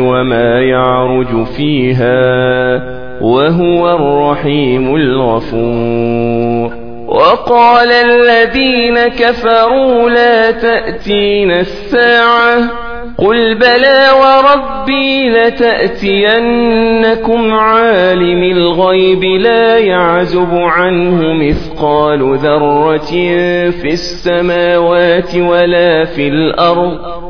وما يعرج فيها وهو الرحيم الغفور. وقال الذين كفروا لا تأتين الساعة قل بلى وربي لتأتينكم عالم الغيب لا يعزب عنه مثقال ذرة في السماوات ولا في الأرض.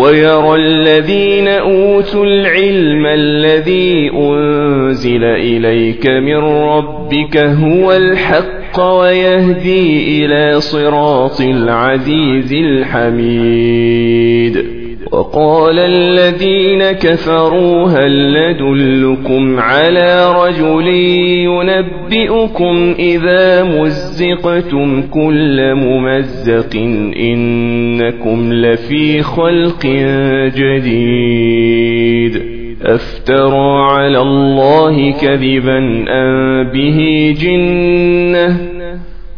ويرى الذين أوتوا العلم الذي أنزل إليك من ربك هو الحق ويهدي إلى صراط العزيز الحميد. وقال الذين كفروا هل ندلكم على رجل ينبئكم إذا مزقتم كل ممزق إنكم لفي خلق جديد أفترى على الله كذبا أن به جنة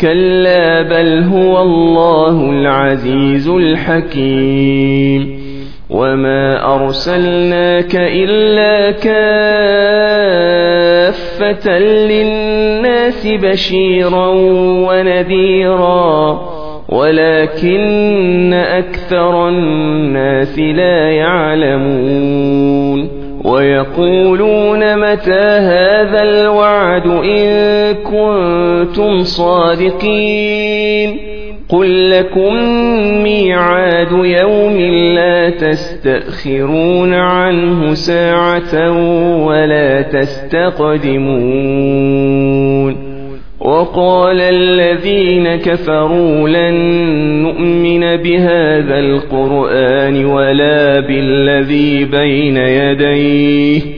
كلا بل هو الله العزيز الحكيم. وما أرسلناك إلا كافة للناس بشيرا ونذيرا ولكن أكثر الناس لا يعلمون. ويقولون متى هذا الوعد إن كنتم صادقين قل لكم ميعاد يوم لا تستأخرون عنه ساعة ولا تستقدمون وقال الذين كفروا لن نؤمن بهذا القرآن ولا بالذي بين يديه.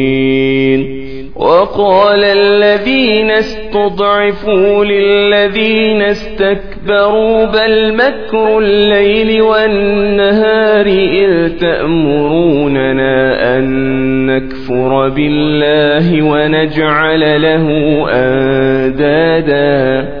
وقال الذين استضعفوا للذين استكبروا بل مكر الليل والنهار إذ تأمروننا أن نكفر بالله ونجعل له أندادا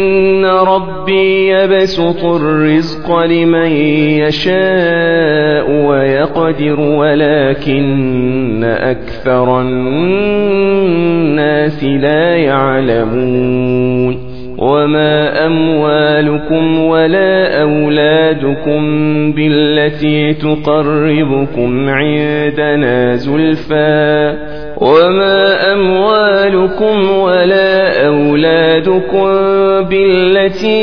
ربي يبسط الرزق لمن يشاء ويقدر ولكن أكثر الناس لا يعلمون وما أموالكم ولا أولادكم بالتي تقربكم عندنا زلفى وما أموالكم ولا أولادكم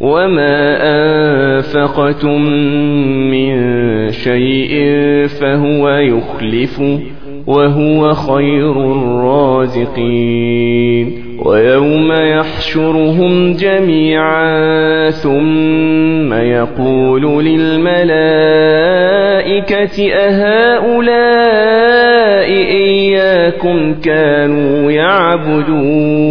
وما أنفقتم من شيء فهو يخلفه وهو خير الرازقين ويوم يحشرهم جميعا ثم يقول للملائكة أهؤلاء إياكم كانوا يعبدون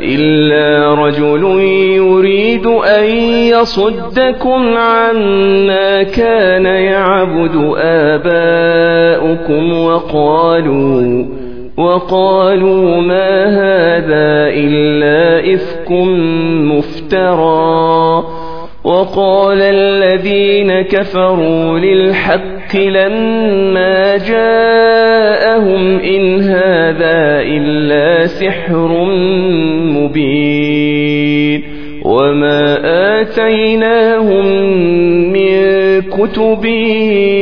إلا رجل يريد أن يصدكم عما كان يعبد آباؤكم وقالوا وقالوا ما هذا إلا إفك مفترى وقال الذين كفروا للحق لما جاءهم إن هذا إلا سحر مبين وما آتيناهم من كتب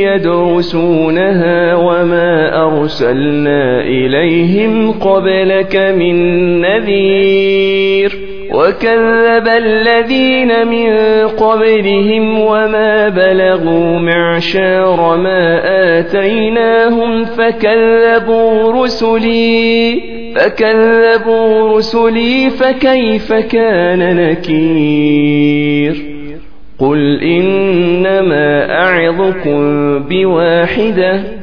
يدرسونها وما أرسلنا إليهم قبلك من نذير وكذب الذين من قبلهم وما بلغوا معشار ما آتيناهم فكذبوا رسلي فكذبوا رسلي فكيف كان نكير قل إنما أعظكم بواحدة